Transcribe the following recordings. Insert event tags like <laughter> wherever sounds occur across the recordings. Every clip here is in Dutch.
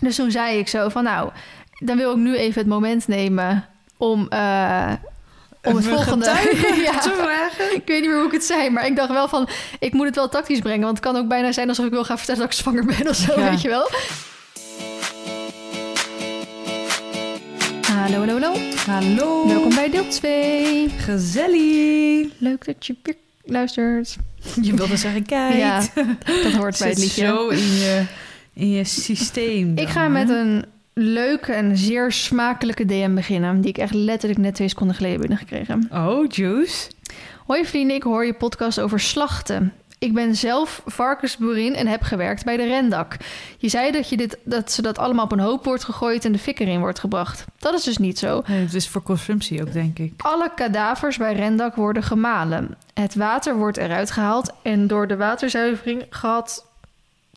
Dus toen zei ik zo van nou, dan wil ik nu even het moment nemen om, eh, om het volgende <laughs> ja, te vragen. ik weet niet meer hoe ik het zei, maar ik dacht wel van ik moet het wel tactisch brengen, want het kan ook bijna zijn alsof ik wil gaan vertellen dat ik zwanger ben of zo, Ja. weet je wel. Hallo, hallo, hallo. Hallo. Welkom bij deel 2. Gezellig. Leuk dat je weer luistert. Je wilde zeggen, kijk. Ja, dat hoort bij het liedje. zo in je, in je systeem. Ik ga hè? met een leuke en zeer smakelijke DM beginnen, die ik echt letterlijk net twee seconden geleden binnengekregen. Oh, Juice. Hoi vrienden, ik hoor je podcast over slachten. Ik ben zelf varkensboerin en heb gewerkt bij de Rendak. Je zei dat, je dit, dat ze dat allemaal op een hoop wordt gegooid en de fik erin wordt gebracht. Dat is dus niet zo. Nee, het is voor consumptie ook, denk ik. Alle kadavers bij Rendak worden gemalen. Het water wordt eruit gehaald en door de waterzuivering gehad.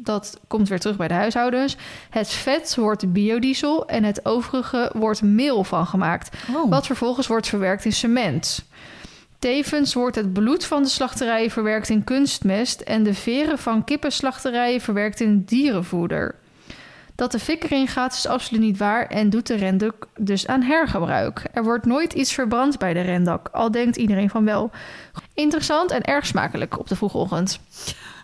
Dat komt weer terug bij de huishoudens. Het vet wordt biodiesel en het overige wordt meel van gemaakt. Oh. Wat vervolgens wordt verwerkt in cement. Tevens wordt het bloed van de slachterijen verwerkt in kunstmest en de veren van kippenslachterijen verwerkt in dierenvoeder. Dat de fik erin gaat is absoluut niet waar en doet de rendak dus aan hergebruik. Er wordt nooit iets verbrand bij de rendak, al denkt iedereen van wel. Interessant en erg smakelijk op de vroege ochtend.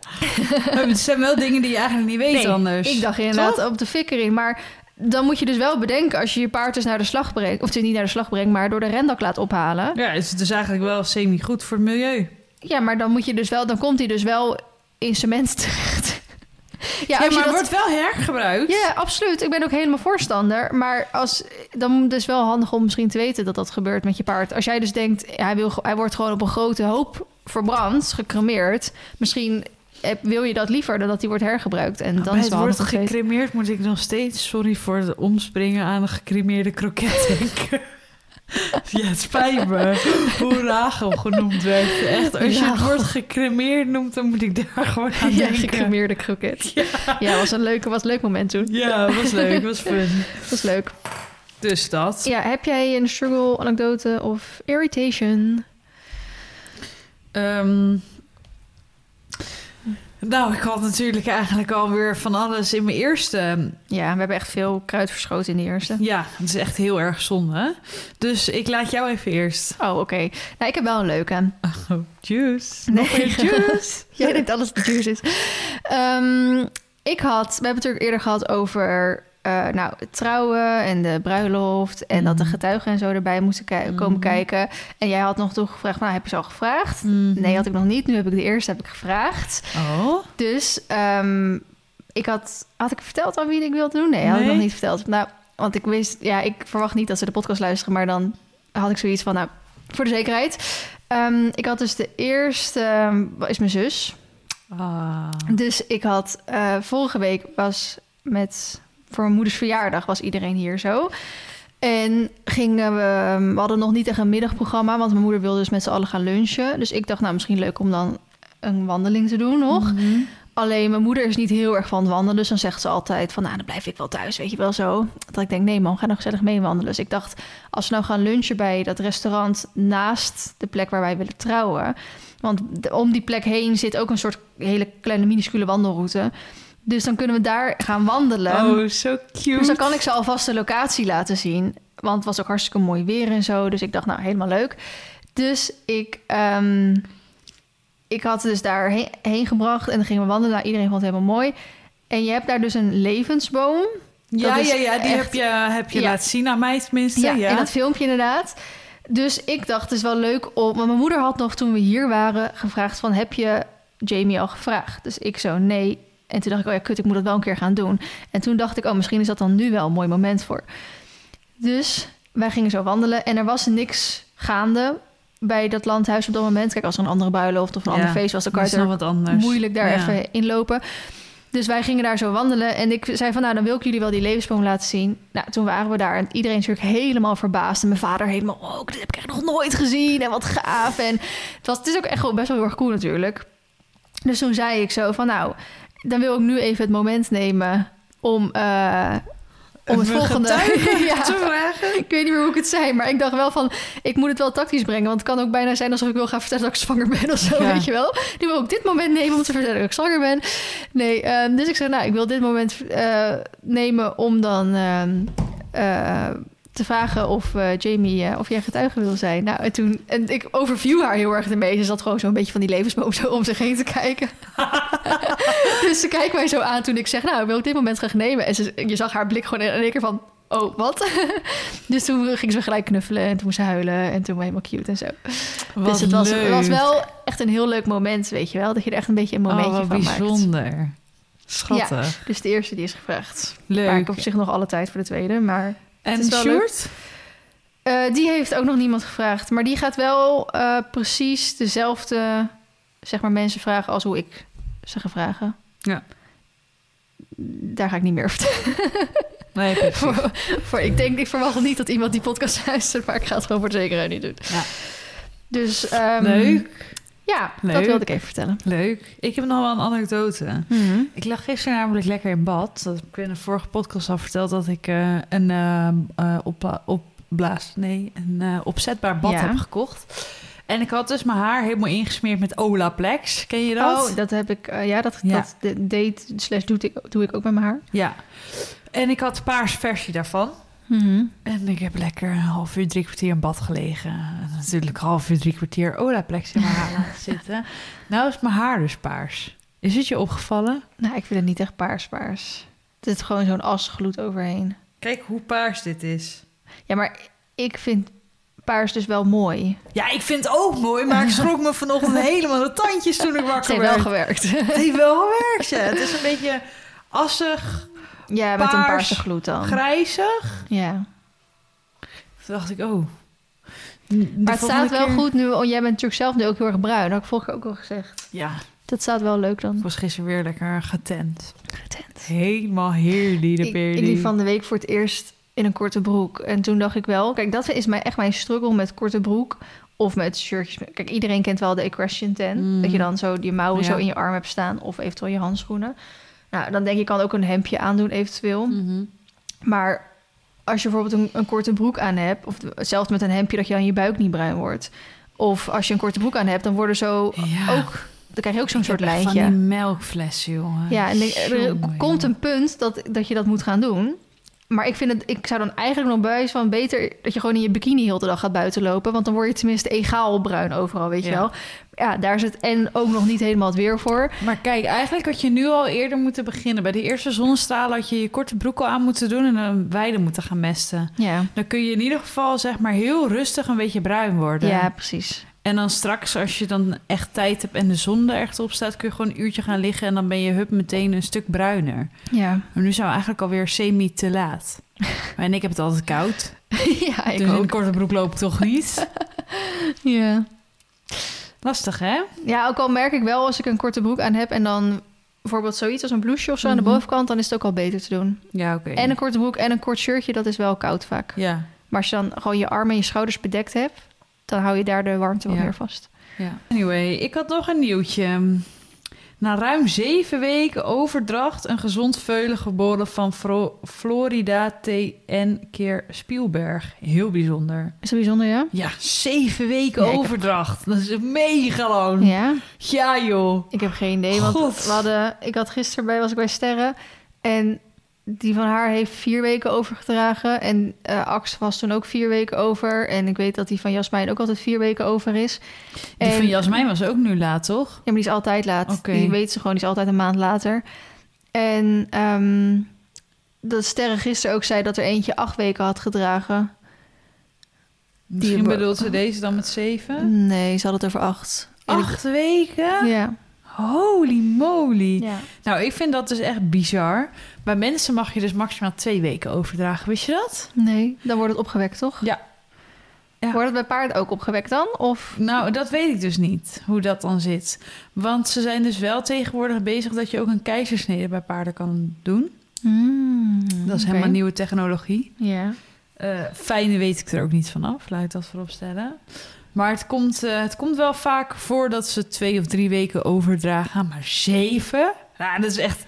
<laughs> Het zijn wel dingen die je eigenlijk niet weet anders. ik dacht inderdaad op de fik erin, maar dan moet je dus wel bedenken als je je paard dus naar de slag brengt, of het niet naar de slag brengt, maar door de rendak laat ophalen. Ja, is het dus eigenlijk wel semi-goed voor het milieu. Ja, maar dan moet je dus wel, dan komt hij dus wel in cement terecht. <laughs> Ja, maar dat- wordt wel hergebruikt. Ja, absoluut. Ik ben ook helemaal voorstander. Maar als, dan is het wel handig om misschien te weten dat dat gebeurt met je paard. Als jij dus denkt, hij, wil, hij wordt gewoon op een grote hoop verbrand, gecremeerd. Misschien wil je dat liever dan dat hij wordt hergebruikt. En dan Dan het wordt gecremeerd, moet ik nog steeds, sorry voor het omspringen aan een gecremeerde kroket <laughs> denken. ja, het spijt me hoe Rachel genoemd werd. Echt, als je het woord gecremeerd noemt, dan moet ik daar gewoon aan Ja, denken. gecremeerde kroket. Ja, was een leuke, was een leuk moment toen. Ja, was leuk, was fun. <laughs> was leuk. Dus dat. Ja, heb jij een struggle, anekdote of irritation? Ehm, nou, ik had natuurlijk eigenlijk alweer van alles in mijn eerste Ja, we hebben echt veel kruid verschoten in de eerste. Ja, het is echt heel erg zonde. hè? Dus ik laat jou even eerst. Oh, oké. Nou, ik heb wel een leuke. Oh, juice. Nee. Nog meer juice. <laughs> Jij denkt alles de juice is. Ehm, ik had, we hebben het natuurlijk eerder gehad over eh, nou, het trouwen en de bruiloft. En dat de Mhm. getuigen en zo erbij moesten ki- komen kijken. En jij had nog toen gevraagd, nou heb je ze al gevraagd? Mhm. Nee, had ik nog niet. Nu heb ik de eerste heb ik gevraagd. Oh, Dus ehm, ik had, had ik verteld aan wie ik wilde doen? Nee, had ik nog niet verteld. Nou, want ik wist, ja, ik verwacht niet dat ze de podcast luisteren, maar dan had ik zoiets van, nou, voor de zekerheid. Ehm, ik had dus de eerste, ehm, is mijn zus. ah. Dus ik had eh, vorige week was met voor mijn moeders verjaardag was iedereen hier zo. En gingen we, we hadden nog niet echt een middagprogramma, want mijn moeder wilde dus met z'n allen gaan lunchen. Dus ik dacht, nou misschien leuk om dan een wandeling te doen nog. Mhm. Alleen mijn moeder is niet heel erg van het wandelen, dus dan zegt ze altijd van, nou dan blijf ik wel thuis, weet je wel zo. Dat ik denk, nee man, ga nou gezellig mee wandelen. Dus ik dacht, als we nou gaan lunchen bij dat restaurant naast de plek waar wij willen trouwen, want om die plek heen zit ook een soort hele kleine minuscule wandelroute. Dus dan kunnen we daar gaan wandelen. Oh, zo cute. Dus dan kan ik ze alvast de locatie laten zien. Want het was ook hartstikke mooi weer en zo. Dus ik dacht, nou, helemaal leuk. Dus ik, ehm, ik had dus daar heen, heen gebracht. En dan gingen we wandelen. Nou, iedereen vond het helemaal mooi. En je hebt daar dus een levensboom. ja, ja, ja, die echt- heb je, heb je Ja. laten zien aan mij tenminste. Ja, Ja, in dat filmpje inderdaad. Dus ik dacht, het is wel leuk om... Want mijn moeder had nog, toen we hier waren, gevraagd van... heb je Jamie al gevraagd? Dus ik zo, nee. En toen dacht ik, oh ja, kut, ik moet dat wel een keer gaan doen. En toen dacht ik, oh, misschien is dat dan nu wel een mooi moment voor. Dus wij gingen zo wandelen en er was niks gaande bij dat landhuis op dat moment. Kijk, als er een andere bruiloft of een Ja, ander feest was, dan kan je er wat anders. moeilijk daar Ja. even inlopen. Dus wij gingen daar zo wandelen. En ik zei van, nou, dan wil ik jullie wel die levensboom laten zien. Nou, toen waren we daar. En iedereen is natuurlijk helemaal verbaasd. En mijn vader helemaal, oh, dit heb ik echt nog nooit gezien. En wat gaaf. En het, was, het is ook echt gewoon best wel heel erg cool natuurlijk. Dus toen zei ik zo van, nou, dan wil ik nu even het moment nemen om... eh, om het volgende <laughs> ja, te vragen. ik weet niet meer hoe ik het zei, maar ik dacht wel van, ik moet het wel tactisch brengen, want het kan ook bijna zijn alsof ik wil gaan vertellen dat ik zwanger ben of zo, Ja. weet je wel. Nu wil ik dit moment nemen om te vertellen dat ik zwanger ben. Nee, ehm, dus ik zei, nou, ik wil dit moment eh, nemen om dan ehm, eh, te vragen of eh, Jamie, eh, of jij getuige wil zijn. Nou, en toen, en ik overview haar heel erg ermee. Ze zat gewoon zo'n beetje van die levensboom zo om zich heen te kijken. <laughs> dus ze kijkt mij zo aan toen ik zeg, nou, ik wil ik dit moment graag nemen. En ze, je zag haar blik gewoon in één keer van, oh, wat? <laughs> dus toen ging ze gelijk knuffelen en toen moest ze huilen en toen was helemaal cute en zo. Wat dus het was, het leuk. was wel echt een heel leuk moment, weet je wel. Dat je er echt een beetje een momentje oh, van maakt. bijzonder. Schattig. Dus de eerste die is gevraagd. Leuk. Maar ik heb op zich nog alle tijd voor de tweede, maar... en Sjoerd? Eh, die heeft ook nog niemand gevraagd. Maar die gaat wel eh, precies dezelfde zeg maar, mensen vragen als hoe ik ze ga vragen. Ja. Daar ga ik niet meer over. Nee, <laughs> voor, voor, ik denk, ik verwacht niet dat iemand die podcast luistert, maar ik ga het gewoon voor de zekerheid niet doen. Ja. Dus ehm, Leuk. Ja, dat wilde ik even vertellen. Leuk. Ik heb nog wel een anekdote. Ik lag gisteren namelijk lekker in bad. Dat heb ik in de vorige podcast al verteld dat ik eh, een eh, eh, op, opblaas, nee, een opzetbaar bad Ja. heb gekocht. En ik had dus mijn haar helemaal ingesmeerd met Olaplex. Ken je dat? Oh, dat heb ik. ja, dat, Ja. dat de- deed slash doe ik, doe ik ook met mijn haar. Ja. En ik had paars versie daarvan. En ik heb lekker een half uur, drie kwartier in bad gelegen. En natuurlijk een half uur, drie kwartier Olaplex in mijn haar laten <laughs> zitten. Nou is mijn haar dus paars. Is het je opgevallen? Nou, ik vind het niet echt paars paars. Het is gewoon zo'n asgloed overheen. Kijk hoe paars dit is. Ja, maar ik vind paars dus wel mooi. Ja, ik vind het ook mooi, maar ik schrok me vanochtend <laughs> helemaal de tandjes toen ik Het wakker heeft werd. wel gewerkt. Het heeft wel gewerkt, ja. Het is een beetje assig, ja, met een Paars, paarse gloed dan. grijzig. Ja. Toen dacht ik, oh. Maar het staat wel goed nu. Oh, jij bent natuurlijk zelf nu ook heel erg bruin. Dat heb ik vorige keer ook al gezegd. Ja, Dat staat wel leuk dan. ik was gisteren weer lekker getent. Getent. Helemaal heerly de Ik, ik liep van de week voor het eerst in een korte broek. En toen dacht ik wel... Kijk, dat is mijn, echt mijn struggle met korte broek. Of met shirtjes. Kijk, iedereen kent wel de equestrian ten. Mm. Dat je dan zo die mouwen Ja. zo in je arm hebt staan. Of eventueel je handschoenen. Nou, dan denk je, je kan ook een hemdje aandoen eventueel. Mhm. Maar als je bijvoorbeeld een, een korte broek aan hebt... of zelfs met een hemdje dat je aan je buik niet bruin wordt... of als je een korte broek aan hebt... dan worden zo Ja. ook... dan krijg je ook zo'n soort lijntje. Van die melkflessen, jongen. Ja, en er- er komt een punt dat, dat je dat moet gaan doen. Maar ik vind het, ik zou dan eigenlijk nog bij van beter dat je gewoon in je bikini heel de dag gaat buiten lopen. Want dan word je tenminste egaal bruin overal, weet je Ja. wel. Ja, daar het en ook nog niet helemaal het weer voor. Maar kijk, eigenlijk had je nu al eerder moeten beginnen. Bij de eerste zonnestralen had je je korte broek al aan moeten doen... en een weide moeten gaan mesten. Ja, Dan kun je in ieder geval zeg maar heel rustig een beetje bruin worden. ja precies. En dan straks, als je dan echt tijd hebt en de zon er echt op staat... kun je gewoon een uurtje gaan liggen... en dan ben je hup meteen een stuk bruiner. Ja, Maar nu zijn we eigenlijk alweer semi te laat. <laughs> en ik heb het altijd koud. ja ik dus ook. een korte broek loop ik toch niet. <laughs> Ja. Lastig, hè? ja, ook al merk ik wel als ik een korte broek aan heb en dan bijvoorbeeld zoiets als een blouseje of zo aan de Mhm. bovenkant, dan is het ook al beter te doen. Ja, oké. En een korte broek en een kort shirtje, dat is wel koud vaak. Ja, Maar als je dan gewoon je armen en je schouders bedekt hebt, dan hou je daar de warmte wat Ja. meer vast. ja. Anyway, ik had nog een nieuwtje. Na ruim zeven weken overdracht... een gezond veulen geboren van Fro- Florida T.N. keer Spielberg. Heel bijzonder. Is dat bijzonder, ja? Ja, zeven weken Ja, ik heb- overdracht. Dat is mega lang. Ja. Ja, joh. Ik heb geen idee, want God. we hadden, ik had gisteren bij, was ik bij Sterren en die van haar heeft vier weken overgedragen en eh Ax was toen ook vier weken over en ik weet dat die van Jasmijn ook altijd vier weken over is. Die En- van Jasmijn was ook nu laat, toch? Ja, maar die is altijd laat. Die weet ze gewoon, die is altijd een maand later. En ehm, dat Sterren gisteren ook zei dat er eentje acht weken had gedragen. Misschien Die- bedoelt ze deze dan met zeven? Nee, ze had het over acht. En ik- Acht weken? Ja. Holy moly. ja. Nou, ik vind dat dus echt bizar. Bij mensen mag je dus maximaal twee weken overdragen. Wist je dat? Nee, dan wordt het opgewekt, toch? Ja. Ja. Wordt het bij paard ook opgewekt dan? Of Nou, dat weet ik dus niet, hoe dat dan zit. Want ze zijn dus wel tegenwoordig bezig dat je ook een keizersnede bij paarden kan doen. dat is helemaal nieuwe technologie. Ja. Eh fijne weet ik er ook niet vanaf, laat ik dat voorop stellen. Maar het komt, eh, het komt wel vaak voor dat ze twee of drie weken overdragen. Maar zeven? Ja, dat is echt...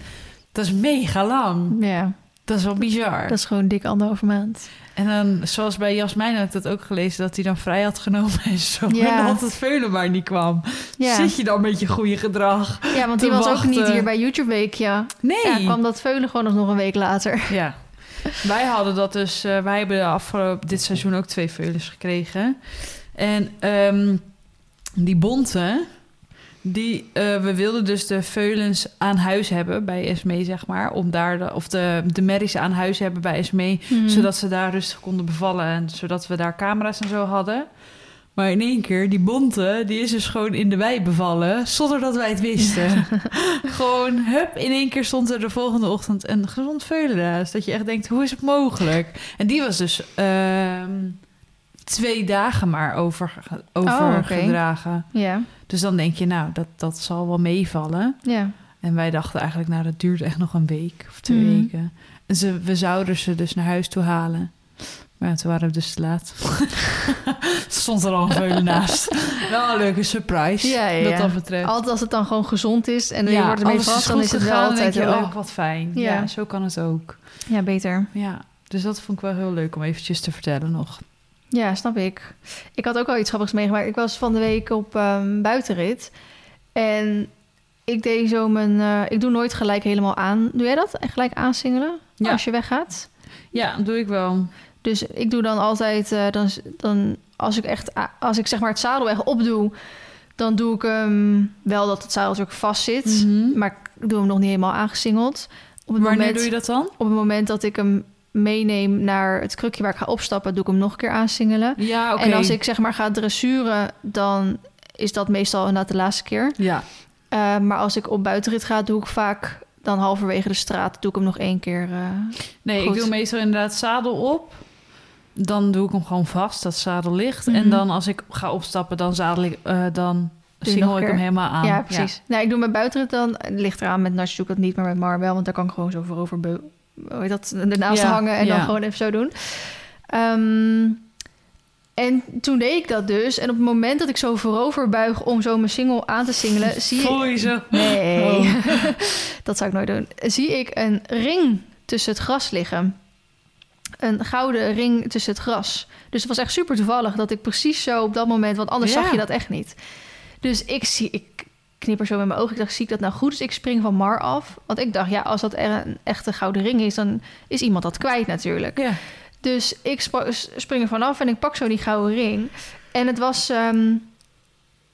Dat is mega lang. Ja. Dat is wel bizar. Dat is gewoon dik anderhalve maand. En dan, zoals bij Jasmijn had ik dat ook gelezen... dat hij dan vrij had genomen en zo. Ja. En dat het veulen maar niet kwam. Ja, Zit je dan met je goede gedrag? ja want die was ook niet hier bij YouTube Week, ja. Nee. Ja, kwam dat veulen gewoon nog een week later. Ja. Wij hadden dat dus... eh, wij hebben de afgelopen, dit seizoen ook twee veulens gekregen. En ehm, die bonte... Die, eh, we wilden dus de veulens aan huis hebben bij Esmee, zeg maar. Om daar de, of de, de merries aan huis hebben bij Esmee. Mhm. Zodat ze daar rustig konden bevallen. En zodat we daar camera's en zo hadden. Maar in één keer, die bonte, die is dus gewoon in de wei bevallen. Zonder dat wij het wisten. <laughs> gewoon, hup, in één keer stond er de volgende ochtend een gezond veulen naast. Dat je echt denkt, hoe is het mogelijk? En die was dus ehm, twee dagen maar over, overgedragen. Ja, Dus dan denk je, nou, dat, dat zal wel meevallen. ja. En wij dachten eigenlijk, nou, dat duurt echt nog een week of twee Mhm. weken. En ze, we zouden ze dus naar huis toe halen. Maar ja, toen waren we dus te laat. <laughs> Stond er al een veulen naast. Wel een leuke surprise, Ja, ja, wat dat betreft. Altijd als het dan gewoon gezond is en je wordt ermee vast, dan is het gegaan, wel dan altijd denk je, oh, wat fijn. Ja. zo kan het ook. Ja, beter. Ja, dus dat vond ik wel heel leuk om eventjes te vertellen nog. Ja, snap ik. Ik had ook al iets grappigs meegemaakt. Ik was van de week op ehm, buitenrit. En ik deed zo mijn... eh, ik doe nooit gelijk helemaal aan. Doe jij dat? En gelijk aansingelen? Ja. Als je weggaat? Ja, doe ik wel. Dus ik doe dan altijd... eh, dan, dan, als ik echt... Als ik zeg maar het zadel echt opdoe... Dan doe ik hem wel dat het zadel natuurlijk vast zit. Mhm. Maar ik doe hem nog niet helemaal aangesingeld. Op het Wanneer moment, doe je dat dan? Op het moment dat ik hem meeneem naar het krukje waar ik ga opstappen... doe ik hem nog een keer aansingelen. Ja. En als ik zeg maar ga dressuren, dan is dat meestal inderdaad de laatste keer. Ja, Eh, maar als ik op buitenrit ga, doe ik vaak dan halverwege de straat, doe ik hem nog één keer. eh, nee, Goed. ik doe meestal inderdaad zadel op. Dan doe ik hem gewoon vast, dat het zadel ligt. Mhm. En dan als ik ga opstappen, dan zadel ik, eh, dan singel ik hem helemaal aan. ja, precies. Nou, ik doe met buitenrit dan, het ligt eraan met Natje doe ik dat niet, maar met Mar wel, want daar kan ik gewoon zo voorover hoe dat, ernaast Ja, hangen en dan gewoon even zo doen. Ehm, en toen deed ik dat dus. En op het moment dat ik zo voorover buig om zo mijn single aan te singelen, zie Voel ik... zo? Nee, Oh. <laughs> dat zou ik nooit doen. Zie ik een ring tussen het gras liggen. Een gouden ring tussen het gras. Dus het was echt super toevallig dat ik precies zo op dat moment... want anders Ja. zag je dat echt niet. Dus ik zie... Ik knipper zo met mijn ogen. Ik dacht, zie ik dat nou goed? Dus ik spring van Mar af. Want ik dacht, ja, als dat een echte gouden ring is... dan is iemand dat kwijt natuurlijk. Ja. Dus ik spring er vanaf en ik pak zo die gouden ring. En het was... ehm,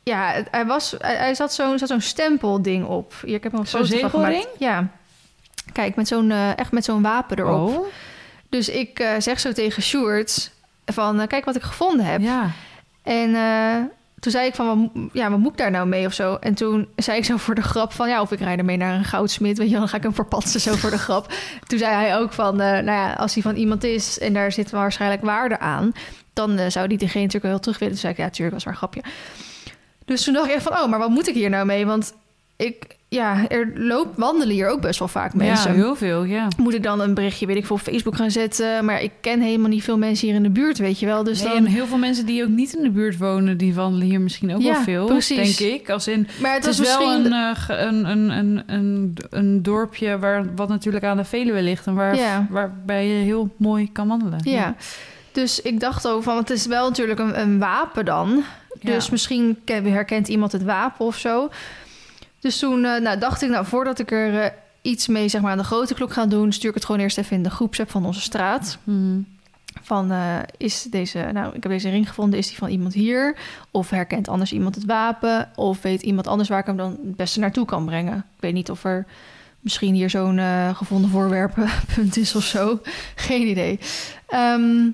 ja, hij, was, hij, zat zo'n zat zo'n stempelding op. Hier, ik heb een Zo'n foto van gemaakt. zegelring? Ja. Kijk, met zo'n, eh, echt met zo'n wapen erop. Oh. Dus ik eh, zeg zo tegen Sjoerd van... eh, kijk wat ik gevonden heb. Ja. En toen zei ik van, ja, wat moet ik daar nou mee of zo? En toen zei ik zo voor de grap van... ja, of ik rijd ermee naar een goudsmid, weet je dan ga ik hem verpatsen zo voor de grap. <laughs> Toen zei hij ook van, eh, nou ja, als hij van iemand is... en daar zit waarschijnlijk waarde aan... dan eh, zou die diegene natuurlijk wel terug willen. Toen zei ik, ja, tuurlijk, was maar een grapje. Dus toen dacht ik echt van, oh, maar wat moet ik hier nou mee? Want ik, ja, er loopt, wandelen hier ook best wel vaak mensen. Ja, heel veel, ja. Moet ik dan een berichtje, weet ik veel, op Facebook gaan zetten? Maar ik ken helemaal niet veel mensen hier in de buurt, weet je wel. Dus Nee, dan... en heel veel mensen die ook niet in de buurt wonen, die wandelen hier misschien ook Ja, wel veel, precies. denk ik. Als in, maar het, is wel misschien... een, eh, een, een, een, een, een dorpje waar, wat natuurlijk aan de Veluwe ligt en waar, Ja. waarbij je heel mooi kan wandelen. Ja. Dus ik dacht ook van, het is wel natuurlijk een, een wapen dan. Ja. Dus misschien ken- herkent iemand het wapen of zo. Dus toen eh, nou, dacht ik, nou, voordat ik er eh, iets mee zeg maar, aan de grote klok ga doen... stuur ik het gewoon eerst even in de groepsapp van onze straat. Mhm. Van, eh, is deze, nou, ik heb deze ring gevonden, is die van iemand hier? Of herkent anders iemand het wapen? Of weet iemand anders waar ik hem dan het beste naartoe kan brengen? Ik weet niet of er misschien hier zo'n gevonden voorwerpenpunt <laughs> is of zo. Geen idee. Ehm,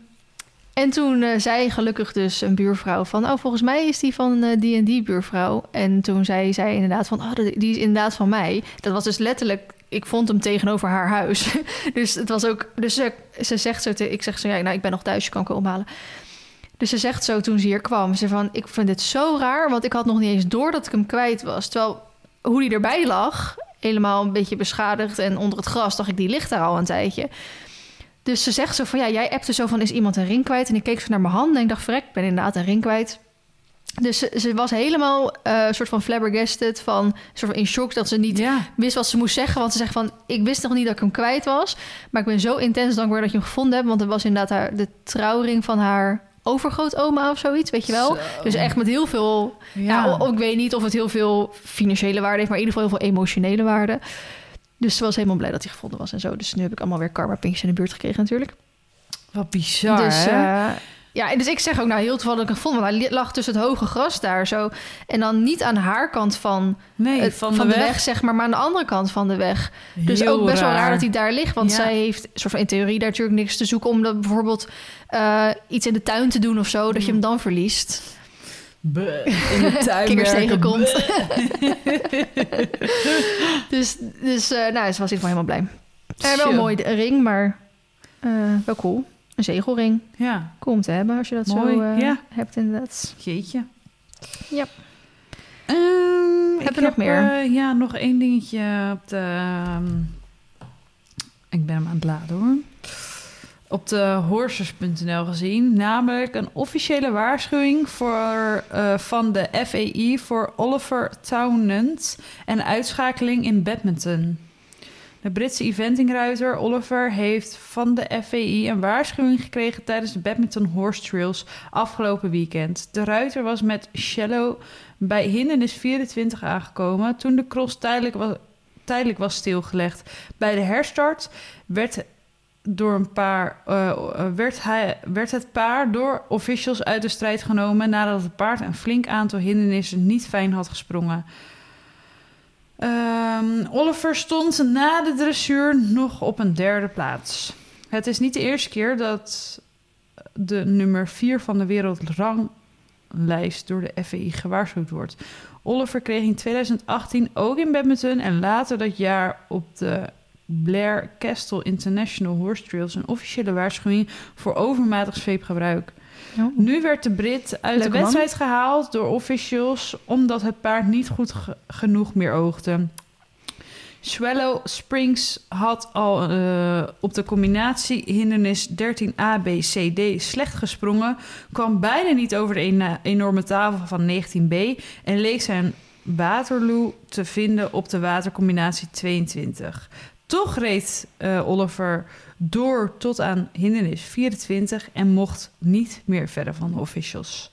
en toen eh, zei gelukkig dus een buurvrouw van... oh, volgens mij is die van eh, die en die buurvrouw. En toen zei zij inderdaad van... oh, die is inderdaad van mij. Dat was dus letterlijk... ik vond hem tegenover haar huis. <laughs> dus het was ook... Dus ze, ze zegt zo... te- ik zeg zo, ja, nou, ik ben nog thuis, je kan komen ophalen. Dus ze zegt zo toen ze hier kwam... ze van, ik vind dit zo raar... want ik had nog niet eens door dat ik hem kwijt was. Terwijl hoe die erbij lag... helemaal een beetje beschadigd en onder het gras... dacht ik, die ligt daar al een tijdje... Dus ze zegt zo van, ja, jij appte zo van, is iemand een ring kwijt? En ik keek zo naar mijn handen en ik dacht, verrek, ik ben inderdaad een ring kwijt. Dus ze, ze was helemaal eh, een soort van flabbergasted, van soort van in shock dat ze niet Ja. wist wat ze moest zeggen. Want ze zegt van, ik wist nog niet dat ik hem kwijt was. Maar ik ben zo intens dankbaar dat je hem gevonden hebt. Want het was inderdaad haar, de trouwring van haar overgrootoma of zoiets, weet je wel. Zo. Dus echt met heel veel... Ja. O- ik weet niet of het heel veel financiële waarde heeft... maar in ieder geval heel veel emotionele waarde. Dus ze was helemaal blij dat hij gevonden was en zo. Dus nu heb ik allemaal weer karma pinkjes in de buurt gekregen natuurlijk. Wat bizar, dus, eh, ja, en dus ik zeg ook nou heel toevallig gevonden. Want hij lag tussen het hoge gras daar zo. En dan niet aan haar kant van, nee, het- van, van de, weg. weg. zeg maar, maar aan de andere kant van de weg. Dus Heel ook best wel raar dat hij daar ligt. Want Ja. zij heeft soort van in theorie daar natuurlijk niks te zoeken... om dat bijvoorbeeld eh, iets in de tuin te doen of zo... dat je hem dan verliest. In de <laughs> tuin Kikkers tegenkomt. <laughs> dus dus eh, nou, ze was in ieder geval helemaal blij. Eh, wel Tjo. mooi, ring, maar eh, wel cool. Een zegelring. Ja, Cool om te hebben als je dat Mooi, zo ja. hebt inderdaad. jeetje. Ja. Ehm, Heb je nog meer? ja, nog één dingetje op de... ehm, ik ben hem aan het laden, hoor. Op de horses.nl gezien. Namelijk een officiële waarschuwing voor, eh, van de FAI voor Oliver Townend en uitschakeling in badminton. De Britse eventingruiter Oliver heeft van de FAI een waarschuwing gekregen tijdens de badminton horse trails afgelopen weekend. De ruiter was met shallow bij hindernis 24 aangekomen toen de cross tijdelijk was, tijdelijk was stilgelegd. Bij de herstart werd, door een paar, eh, eh, werd, hij, werd het paar door officials uit de strijd genomen nadat het paard een flink aantal hindernissen niet fijn had gesprongen. Ehm, Oliver stond na de dressuur nog op een derde plaats. Het is niet de eerste keer dat de nummer 4 van de wereldranglijst door de FAI gewaarschuwd wordt. Oliver kreeg in 2018 ook in badminton en later dat jaar op de Blair Castle International Horse Trails een officiële waarschuwing voor overmatig zweepgebruik. Nu werd de Brit uit de man. wedstrijd gehaald door officials omdat het paard niet goed ge- genoeg meer oogde. Swallow Springs had al eh, op de combinatie hindernis 13 A, B, C, D slecht gesprongen, kwam bijna niet over de enorme tafel van 19B en leek zijn Waterloo te vinden op de watercombinatie 22. Toch reed eh, Oliver door tot aan hindernis 24 en mocht niet meer verder van de officials.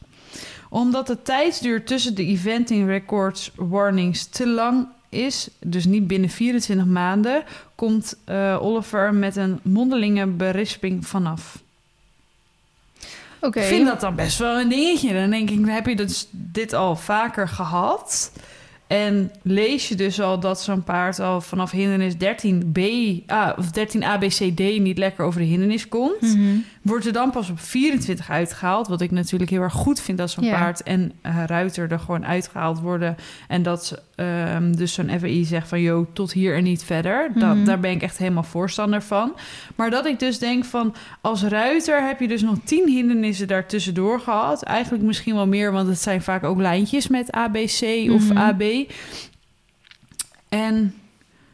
Omdat de tijdsduur tussen de eventing records warnings te lang is, dus niet binnen 24 maanden, komt eh, Oliver met een mondelinge berisping vanaf. Oké. Ik vind dat dan best wel een dingetje. Dan denk ik, heb je dus dit al vaker gehad? En lees je dus al dat zo'n paard al vanaf hindernis 13B ah, of 13 ABCD niet lekker over de hindernis komt. Mhm. Wordt er dan pas op 24 uitgehaald. Wat ik natuurlijk heel erg goed vind dat zo'n Ja. paard en eh, ruiter er gewoon uitgehaald worden. En dat ehm, dus zo'n FAI zegt van... joh, tot hier en niet verder. Dat, Mhm. Daar ben ik echt helemaal voorstander van. Maar dat ik dus denk van... als ruiter heb je dus nog 10 hindernissen daartussendoor gehad. Eigenlijk misschien wel meer, want het zijn vaak ook lijntjes met ABC of Mhm. AB. En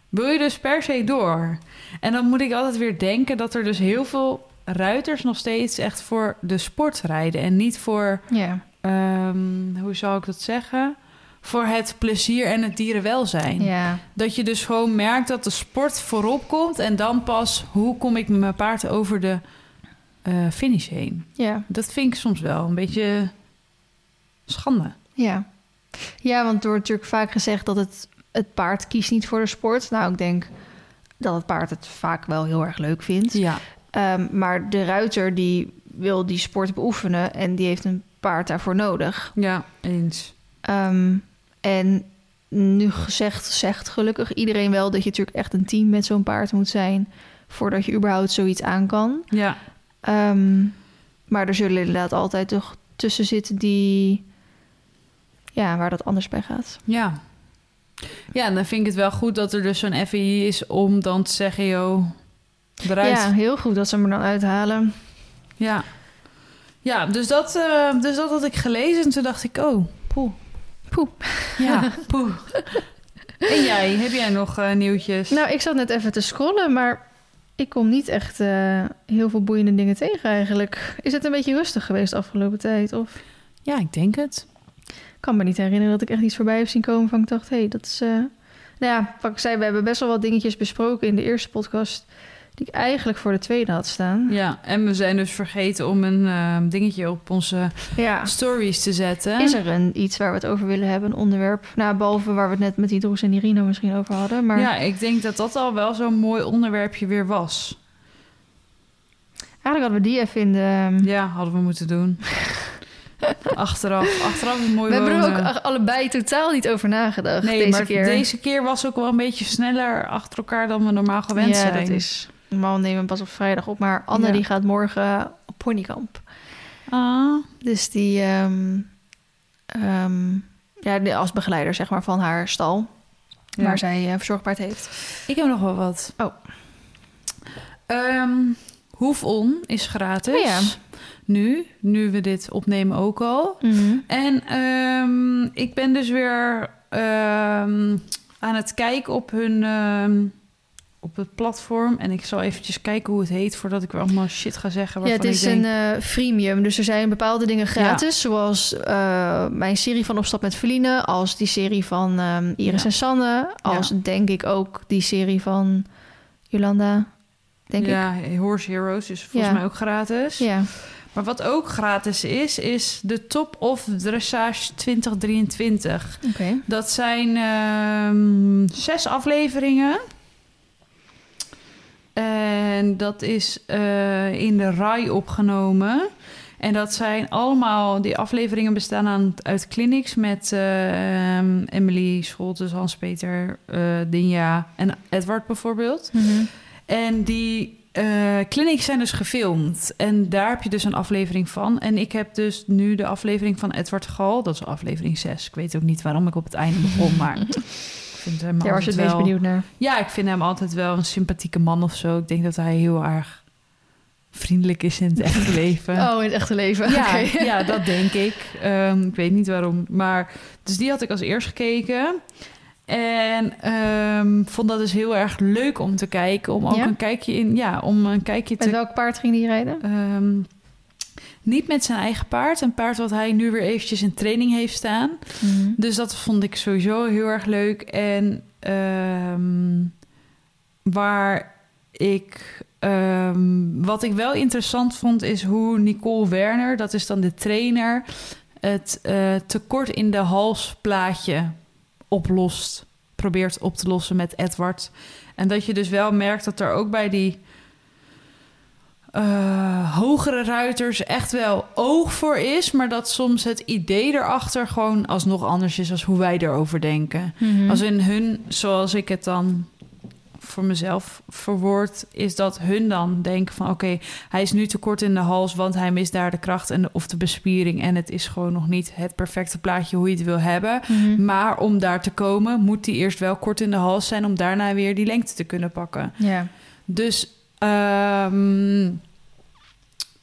wil je dus per se door? En dan moet ik altijd weer denken dat er dus heel veel ruiters nog steeds echt voor de sport rijden. En niet voor, Ja. ehm, hoe zou ik dat zeggen? Voor het plezier en het dierenwelzijn. ja. Dat je dus gewoon merkt dat de sport voorop komt. En dan pas, hoe kom ik met mijn paard over de eh, finish heen? Ja. Dat vind ik soms wel een beetje schande. Ja. Ja, want er wordt natuurlijk vaak gezegd dat het, het paard kiest niet voor de sport. Nou, ik denk dat het paard het vaak wel heel erg leuk vindt. Ja, Ehm, maar de ruiter die wil die sport beoefenen en die heeft een paard daarvoor nodig. ja, eens. Ehm, en nu gezegd, zegt gelukkig iedereen wel dat je natuurlijk echt een team met zo'n paard moet zijn voordat je überhaupt zoiets aan kan. Ja, Ehm, maar er zullen inderdaad altijd toch tussen zitten die, ja, waar dat anders bij gaat. Ja. Ja, en dan vind ik het wel goed dat er dus zo'n FEI is om dan te zeggen, joh, eruit. Ja, heel goed dat ze er dan uithalen. Ja. Ja, dus dat, eh, dus dat had ik gelezen en toen dacht ik, oh, poeh. Poeh. Ja, <laughs> poeh. En jij, heb jij nog eh, nieuwtjes? Nou, ik zat net even te scrollen, maar ik kom niet echt eh, heel veel boeiende dingen tegen eigenlijk. Is het een beetje rustig geweest de afgelopen tijd? Of? Ja, ik denk het. kan me niet herinneren dat ik echt iets voorbij heb zien komen van ik dacht, hé, hey, dat is... Nou ja, wat ik zei, we hebben best wel wat dingetjes besproken in de eerste podcast... die ik eigenlijk voor de tweede had staan. Ja, en we zijn dus vergeten om een eh, dingetje op onze Ja. stories te zetten. Is er een iets waar we het over willen hebben, een onderwerp? Nou, behalve waar we het net met Idroes en Irino misschien over hadden. Maar Ja, ik denk dat dat al wel zo'n mooi onderwerpje weer was. eigenlijk hadden we die even in de... Ja, hadden we moeten doen. <laughs> achteraf, achteraf is mooi we hebben er ook allebei totaal niet over nagedacht Nee, deze maar keer. deze keer was ook wel een beetje sneller achter elkaar dan we normaal gewend ja, zijn. dat is... Normaal nemen we pas op vrijdag op, maar Anne Ja. die gaat morgen op ponykamp. Ah, Dus die, ehm, ehm, ja, als begeleider zeg maar van haar stal, Ja. waar zij eh, verzorgbaarheid heeft. ik heb nog wel wat. Oh. Ehm, Hoefon is gratis. Oh ja. Nu, nu we dit opnemen ook al. En ehm, ik ben dus weer aan het kijken op hun op het platform. En ik zal eventjes kijken hoe het heet voordat ik weer allemaal shit ga zeggen. Ja, het is ik denk, een eh, freemium, dus er zijn bepaalde dingen gratis, zoals eh, mijn serie van Opstap met Feline, als die serie van ehm, Iris Ja. en Sanne, als Ja. denk ik ook die serie van Jolanda, denk ik. ja, Horse Heroes is volgens mij ook gratis. Ja. Maar wat ook gratis is, is de Top of Dressage 2023. Oké. Dat zijn ehm, zes afleveringen. En dat is eh, in de RAI opgenomen. En dat zijn allemaal... Die afleveringen bestaan aan, uit clinics met eh, ehm, Emily Scholtes, Hans-Peter, eh Dinja en Edward bijvoorbeeld. Mhm. En die eh, clinics zijn dus gefilmd. En daar heb je dus een aflevering van. En ik heb dus nu de aflevering van Edward Gal. Dat is aflevering 6. Ik weet ook niet waarom ik op het einde begon, maar... <laughs> Vind hem Daar was je het meest benieuwd naar. Ja, ik vind hem altijd wel een sympathieke man of zo. Ik denk dat hij heel erg vriendelijk is in het <laughs> echte leven. Oh, in het echte leven. Ja, ja, dat denk ik. Ehm, ik weet niet waarom. Maar dus die had ik als eerst gekeken. En ehm, vond dat dus heel erg leuk om te kijken. Om ook Ja? een kijkje in. Ja, om een kijkje Met te. welk paard ging die rijden? ehm, niet met zijn eigen paard. Een paard wat hij nu weer eventjes in training heeft staan. Mhm. Dus dat vond ik sowieso heel erg leuk. En ehm, waar ik. ehm, wat ik wel interessant vond, is hoe Nicole Werner, dat is dan de trainer, het eh, tekort in de halsplaatje oplost. Probeert op te lossen met Edward. En dat je dus wel merkt dat er ook bij die eh, hogere ruiters echt wel oog voor is, maar dat soms het idee erachter gewoon alsnog anders is als hoe wij erover denken. Mhm. Als in hun, zoals ik het dan voor mezelf verwoord, is dat hun dan denken van oké, hij is nu te kort in de hals, want hij mist daar de kracht en de, of de bespiering en het is gewoon nog niet het perfecte plaatje hoe je het wil hebben. Mhm. Maar om daar te komen, moet hij eerst wel kort in de hals zijn om daarna weer die lengte te kunnen pakken. Ja. Dus ehm,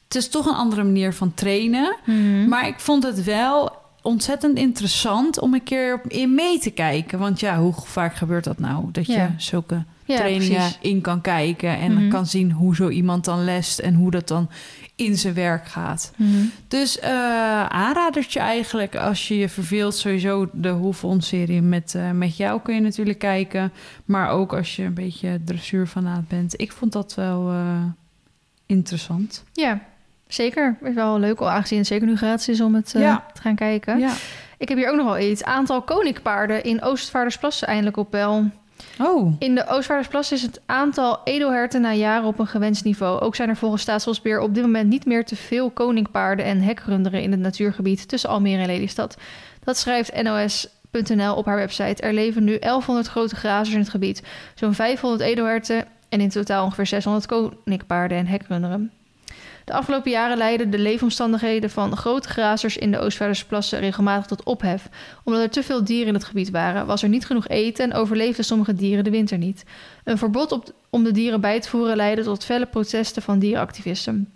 het is toch een andere manier van trainen. Mhm. Maar ik vond het wel ontzettend interessant om een keer in mee te kijken. Want ja, hoe vaak gebeurt dat nou? Dat je Ja. zulke ja, trainingen precies. in kan kijken en Mhm. kan zien hoe zo iemand dan lest en hoe dat dan in zijn werk gaat. Mhm. Dus eh aanradertje eigenlijk als je je verveelt. Sowieso de Hoefon-serie met, eh, met jou kun je natuurlijk kijken. Maar ook als je een beetje dressuurfanaat bent. Ik vond dat wel eh, interessant. Ja, zeker. Is wel leuk, al aangezien het zeker nu gratis is om het Ja. te gaan kijken. Ja. Ik heb hier ook nog wel iets. Aantal koninkpaarden in Oostvaardersplassen eindelijk op peil. Oh, In de Oostvaardersplassen is het aantal edelherten na jaren op een gewenst niveau. Ook zijn er volgens Staatsbosbeheer op dit moment niet meer te veel koninkpaarden en hekrunderen in het natuurgebied tussen Almere en Lelystad. Dat schrijft NOS.nl op haar website. Er leven nu 1100 grote grazers in het gebied, zo'n 500 edelherten en in totaal ongeveer 600 koninkpaarden en hekrunderen. De afgelopen jaren leidden de leefomstandigheden van grote grazers in de Oostvaardersplassen regelmatig tot ophef. Omdat er te veel dieren in het gebied waren, was er niet genoeg eten en overleefden sommige dieren de winter niet. Een verbod op, om de dieren bij te voeren leidde tot felle protesten van dierenactivisten.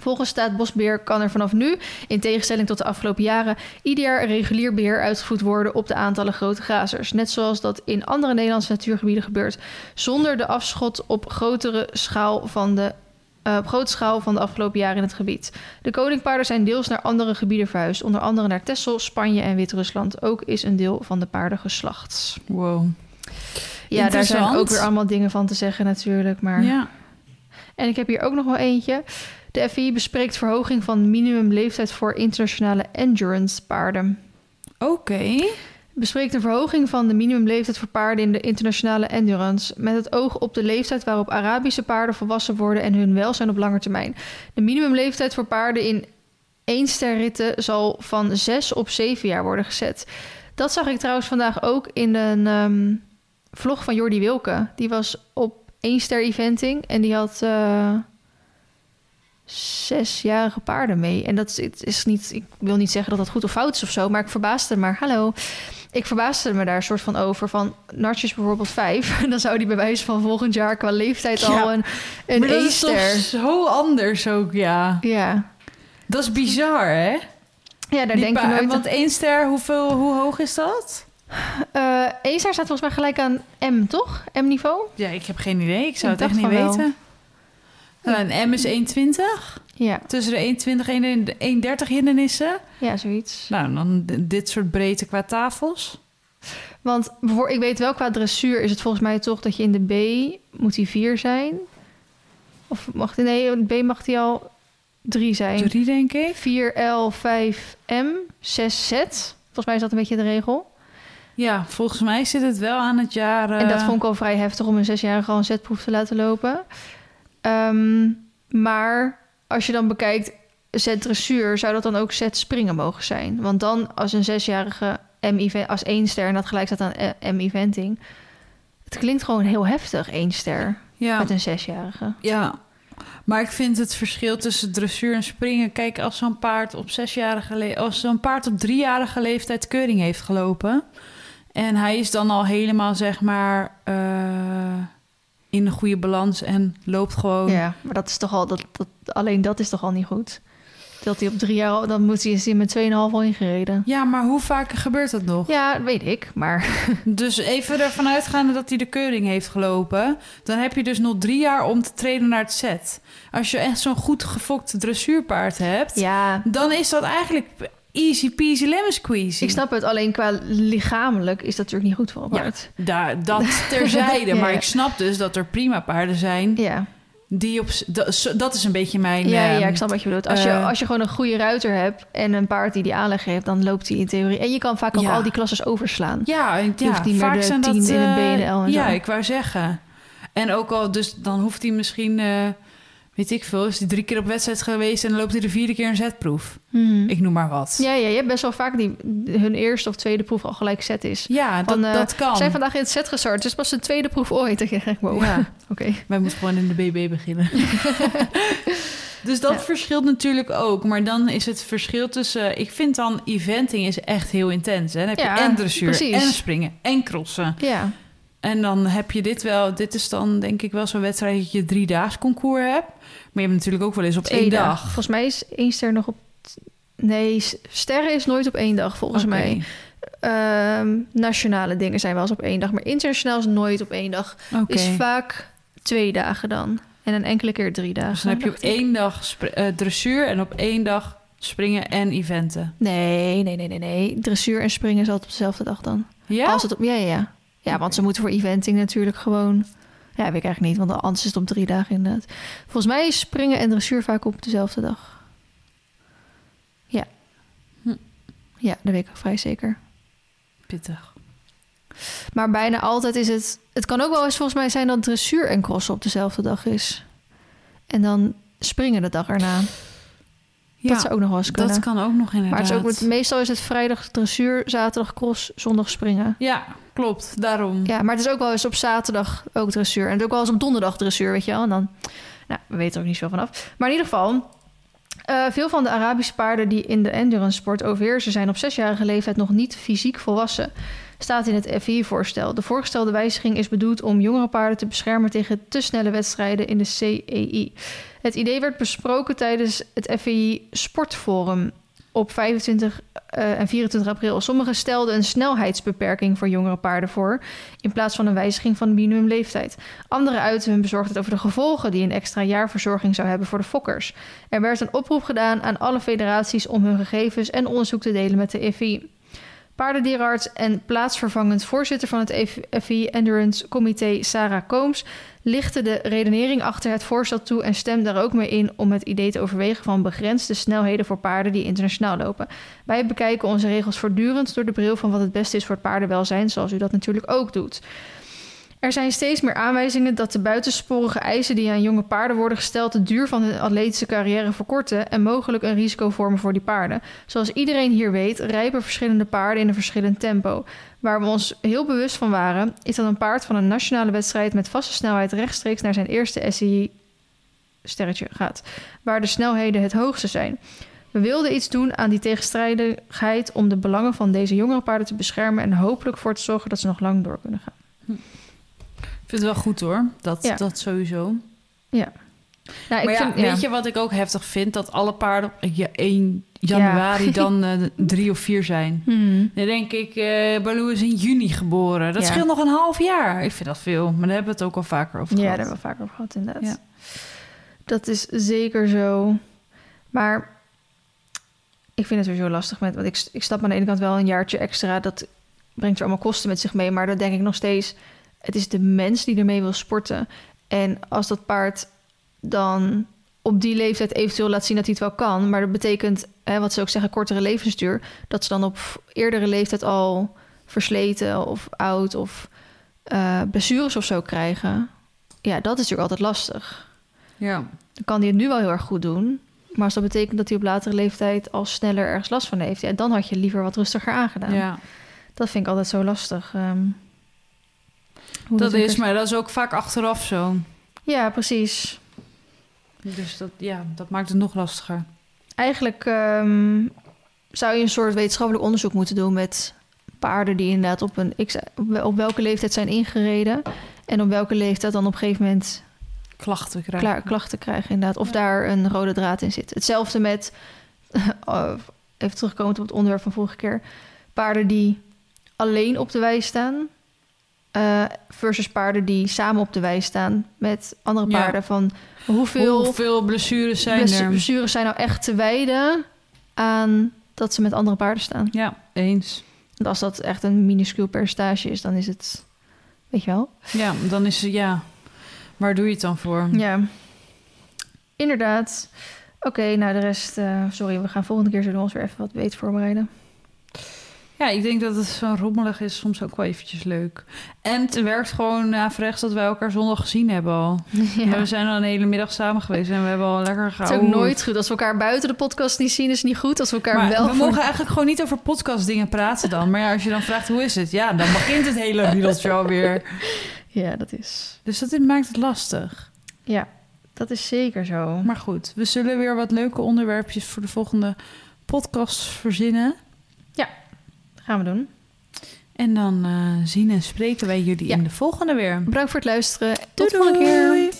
Volgens Staatsbosbeheer kan er vanaf nu, in tegenstelling tot de afgelopen jaren, ieder jaar regulier beheer uitgevoerd worden op de aantallen grote grazers. Net zoals dat in andere Nederlandse natuurgebieden gebeurt, zonder de afschot op grotere schaal van de eh, op grote schaal van de afgelopen jaren in het gebied. De koninkpaarden zijn deels naar andere gebieden verhuisd, onder andere naar Texel, Spanje en Wit-Rusland. Ook is een deel van de paarden geslacht. Wow. Ja, daar zijn ook weer allemaal dingen van te zeggen natuurlijk. Maar... Ja. En ik heb hier ook nog wel eentje. De FI bespreekt verhoging van minimumleeftijd voor internationale endurance paarden. Oké. Bespreekt een verhoging van de minimumleeftijd voor paarden in de internationale endurance. Met het oog op de leeftijd waarop Arabische paarden volwassen worden en hun welzijn op lange termijn. De minimumleeftijd voor paarden in eensterritten zal van 6 op 7 jaar worden gezet. Dat zag ik trouwens vandaag ook in een ehm, vlog van Jordi Wilke. Die was op één ster eventing en die had eh, zesjarige paarden mee. En dat is, is niet, ik wil niet zeggen dat dat goed of fout is of zo, maar ik verbaasde maar. Hallo. Ik verbaasde me daar soort van over. Van Nartjes bijvoorbeeld vijf. <laughs> Dan zou die bij wijze van volgend jaar qua leeftijd Ja. al een, een maar dat is toch zo anders ook, ja. Ja. Dat is bizar, hè? ja, daar Die denk je nooit Want één ster, hoeveel, hoe hoog is dat? E-ster staat volgens mij gelijk aan M, toch? M-niveau? Ja, ik heb geen idee. Ik zou Ik het echt niet wel. weten. Nou, een M is 1,20. Ja, Tussen de 1,20 en de 1,30 hindernissen. ja, zoiets. Nou, dan dit soort breedte qua tafels. Want ik weet wel, qua dressuur is het volgens mij toch dat je in de B moet die 4 zijn. Of mag die, nee, in de B mag die al 3 zijn. Drie, denk ik. 4L, 5M, 6Z. Volgens mij is dat een beetje de regel. Ja, volgens mij zit het wel aan het jaar... En dat eh, vond ik al vrij heftig om een zesjarige al een zetproef te laten lopen. Ehm, maar als je dan bekijkt zet dressuur, zou dat dan ook zet springen mogen zijn? Want dan als een zesjarige M-event, als één ster en dat gelijk staat aan eh, M-eventing. Het klinkt gewoon heel heftig, één ster Ja, met een zesjarige. ja. Maar ik vind het verschil tussen dressuur en springen... Kijk, als zo'n paard op zesjarige le- als zo'n paard op driejarige leeftijd keuring heeft gelopen... en hij is dan al helemaal, zeg maar, eh, in een goede balans en loopt gewoon... Ja, maar dat is toch al, dat, dat, alleen dat is toch al niet goed? Dat hij op drie jaar, dan moet hij, is hij met 2,5 al ingereden. Ja, maar hoe vaak gebeurt dat nog? Ja, dat weet ik, maar <laughs> Dus even ervan uitgaande dat hij de keuring heeft gelopen... dan heb je dus nog drie jaar om te treden naar het set. Als je echt zo'n goed gefokte dressuurpaard hebt... ja, dan is dat eigenlijk easy peasy lemon squeezy. Ik snap het, alleen qua lichamelijk is dat natuurlijk niet goed voor een Ja. paard. Daar, dat <laughs> terzijde. Ja, maar ik snap dus dat er prima paarden zijn... Ja, die op... Dat, is- een beetje mijn... ja, ja ehm, ik snap wat je bedoelt. Als je, eh, als je gewoon een goede ruiter hebt en een paard die die aanleg heeft, dan loopt hij in theorie. En je kan vaak ook Ja. al die klasses overslaan. Ja, en- ja hoeft vaak de zijn 10 dat... in een eh, en de L en ja, zo. ik wou zeggen. En ook al, dus dan hoeft hij misschien... eh, weet ik veel, is hij drie keer op wedstrijd geweest... en dan loopt hij de vierde keer een zetproef. Mhm. Ik noem maar wat. Ja, ja, je hebt best wel vaak die hun eerste of tweede proef al gelijk set is. Ja, dat, Van, eh, dat kan. Zijn vandaag in het set gestart. Is pas de tweede proef ooit. Je denkt, wow. Ja. <laughs> Oké. Wij moeten gewoon in de BB beginnen. <laughs> dus dat Ja. verschilt natuurlijk ook. Maar dan is het verschil tussen... Ik vind dan eventing is echt heel intens. Hè? Dan heb Ja, je en dressuur, precies. en springen, en crossen. Ja. En dan heb je dit wel... Dit is dan denk ik wel zo'n wedstrijd dat je drie daags concours hebt. Maar je hebt natuurlijk ook wel eens op Twee één dag. Volgens mij is één ster nog op... Nee, sterren is nooit op één dag, volgens mij. Ehm, nationale dingen zijn wel eens op één dag, maar internationaal is nooit op één dag. Is vaak twee dagen dan. En een enkele keer drie dagen. Dus dan heb je op één dag eh, dressuur... en op één dag springen en eventen. Nee, nee, nee, nee, nee. Dressuur en springen is altijd op dezelfde dag dan. Ja? Als het op, ja, ja, ja. Ja, want ze moeten voor eventing natuurlijk gewoon... Ja, weet ik eigenlijk niet, want anders is het om drie dagen inderdaad. Volgens mij is springen en dressuur vaak op dezelfde dag. Ja. Hm. Ja, dat weet ik vrij zeker. Pittig. Maar bijna altijd is het... Het kan ook wel eens volgens mij zijn dat dressuur en crossen op dezelfde dag is. En dan springen de dag erna. Ja, dat zou ook nog wel eens kunnen. dat kan ook nog inderdaad. maar het is ook, meestal is het vrijdag dressuur, zaterdag cross, zondag springen. Ja, klopt. Daarom. Ja, maar het is ook wel eens op zaterdag ook dressuur. En het is ook wel eens op donderdag dressuur, weet je wel. En dan, nou, we weten er ook niet zo vanaf. Maar in ieder geval, eh, veel van de Arabische paarden die in de endurance sport overheersen... zijn op zesjarige leeftijd nog niet fysiek volwassen. Staat in het FI-voorstel. De voorgestelde wijziging is bedoeld om jongere paarden te beschermen... tegen te snelle wedstrijden in de CEI. Het idee werd besproken tijdens het FI Sportforum op 25 eh, en 24 april. Sommigen stelden een snelheidsbeperking voor jongere paarden voor, in plaats van een wijziging van de minimumleeftijd. Anderen uiten hun bezorgdheid over de gevolgen die een extra jaarverzorging zou hebben voor de fokkers. Er werd een oproep gedaan aan alle federaties om hun gegevens en onderzoek te delen met de FI. Paardendierenarts en plaatsvervangend voorzitter van het FI Endurance Comité, Sarah Kooms, lichtte de redenering achter het voorstel toe en stemde er ook mee in om het idee te overwegen van begrensde snelheden voor paarden die internationaal lopen. Wij bekijken onze regels voortdurend door de bril van wat het beste is voor het paardenwelzijn, zoals u dat natuurlijk ook doet. Er zijn steeds meer aanwijzingen dat de buitensporige eisen die aan jonge paarden worden gesteld de duur van hun atletische carrière verkorten en mogelijk een risico vormen voor die paarden. Zoals iedereen hier weet, rijpen verschillende paarden in een verschillend tempo. Waar we ons heel bewust van waren, is dat een paard van een nationale wedstrijd met vaste snelheid rechtstreeks naar zijn eerste SCI sterretje gaat, waar de snelheden het hoogste zijn. We wilden iets doen aan die tegenstrijdigheid om de belangen van deze jongere paarden te beschermen en hopelijk voor te zorgen dat ze nog lang door kunnen gaan. Ik vind het wel goed hoor, dat, Ja. dat sowieso. Ja. Nou, maar ik ja, vind, weet je wat ik ook heftig vind? Dat alle paarden op ja, 1 januari Ja. <laughs> dan eh, drie of vier zijn. Hmm. Dan denk ik, eh Baloo is in juni geboren. Dat scheelt nog een half jaar. Ik vind dat veel, maar daar hebben we het ook al vaker over Ja, daar gehad. hebben we vaker over gehad, inderdaad. Ja. Dat is zeker zo. Maar ik vind het sowieso lastig met... Want ik, ik stap aan de ene kant wel een jaartje extra. Dat brengt er allemaal kosten met zich mee. Maar dan denk ik nog steeds... Het is de mens die ermee wil sporten. En als dat paard dan op die leeftijd eventueel laat zien dat hij het wel kan... maar dat betekent, hè, wat ze ook zeggen, kortere levensduur... dat ze dan op eerdere leeftijd al versleten of oud... of eh, blessures of zo krijgen... Ja, dat is natuurlijk altijd lastig. Ja. Dan kan hij het nu wel heel erg goed doen. Maar als dat betekent dat hij op latere leeftijd al sneller ergens last van heeft, ja, dan had je liever wat rustiger aangedaan. ja, Dat vind ik altijd zo lastig. ehm, hoe dat is, maar dat is ook vaak achteraf zo. Ja, precies. Dus dat, ja, dat maakt het nog lastiger. Eigenlijk ehm, zou je een soort wetenschappelijk onderzoek moeten doen met paarden die inderdaad op een x, op wel- op welke leeftijd zijn ingereden en op welke leeftijd dan op een gegeven moment Klachten krijgen. klaar, klachten krijgen inderdaad. Of Ja. daar een rode draad in zit. Hetzelfde met, <laughs> oh, even terugkomend op het onderwerp van vorige keer... paarden die alleen op de wei staan... eh, versus paarden die samen op de wei staan met andere Ja. paarden. Van hoeveel, Hoeveel blessures zijn bless- er? blessures zijn nou echt te wijden aan dat ze met andere paarden staan? Ja, eens. Want als dat echt een minuscuul percentage is, dan is het... Weet je wel? Ja, dan is het, ja... Waar doe je het dan voor? Ja, inderdaad. Oké, nou de rest... eh, sorry, we gaan volgende keer zullen we ons weer even wat beter voorbereiden. Ja, ik denk dat het zo rommelig is soms ook wel eventjes leuk. En het werkt gewoon averechts dat wij elkaar zondag gezien hebben al. <laughs> Ja. We zijn al een hele middag samen geweest en we hebben al lekker Het is gehouden. ook nooit goed. Als we elkaar buiten de podcast niet zien, is het niet goed. Als we elkaar Maar wel... we mogen eigenlijk gewoon niet over podcastdingen praten dan. Maar ja, als je dan vraagt hoe is het? Ja, dan begint het hele riedeltje alweer. <laughs> Ja, dat is... Dus dat maakt het lastig. Ja, dat is zeker zo. Maar goed, we zullen weer wat leuke onderwerpjes voor de volgende podcast verzinnen. Dat gaan we doen. En dan eh, zien en spreken wij jullie Ja. in de volgende weer. Bedankt voor het luisteren. Tot de volgende keer.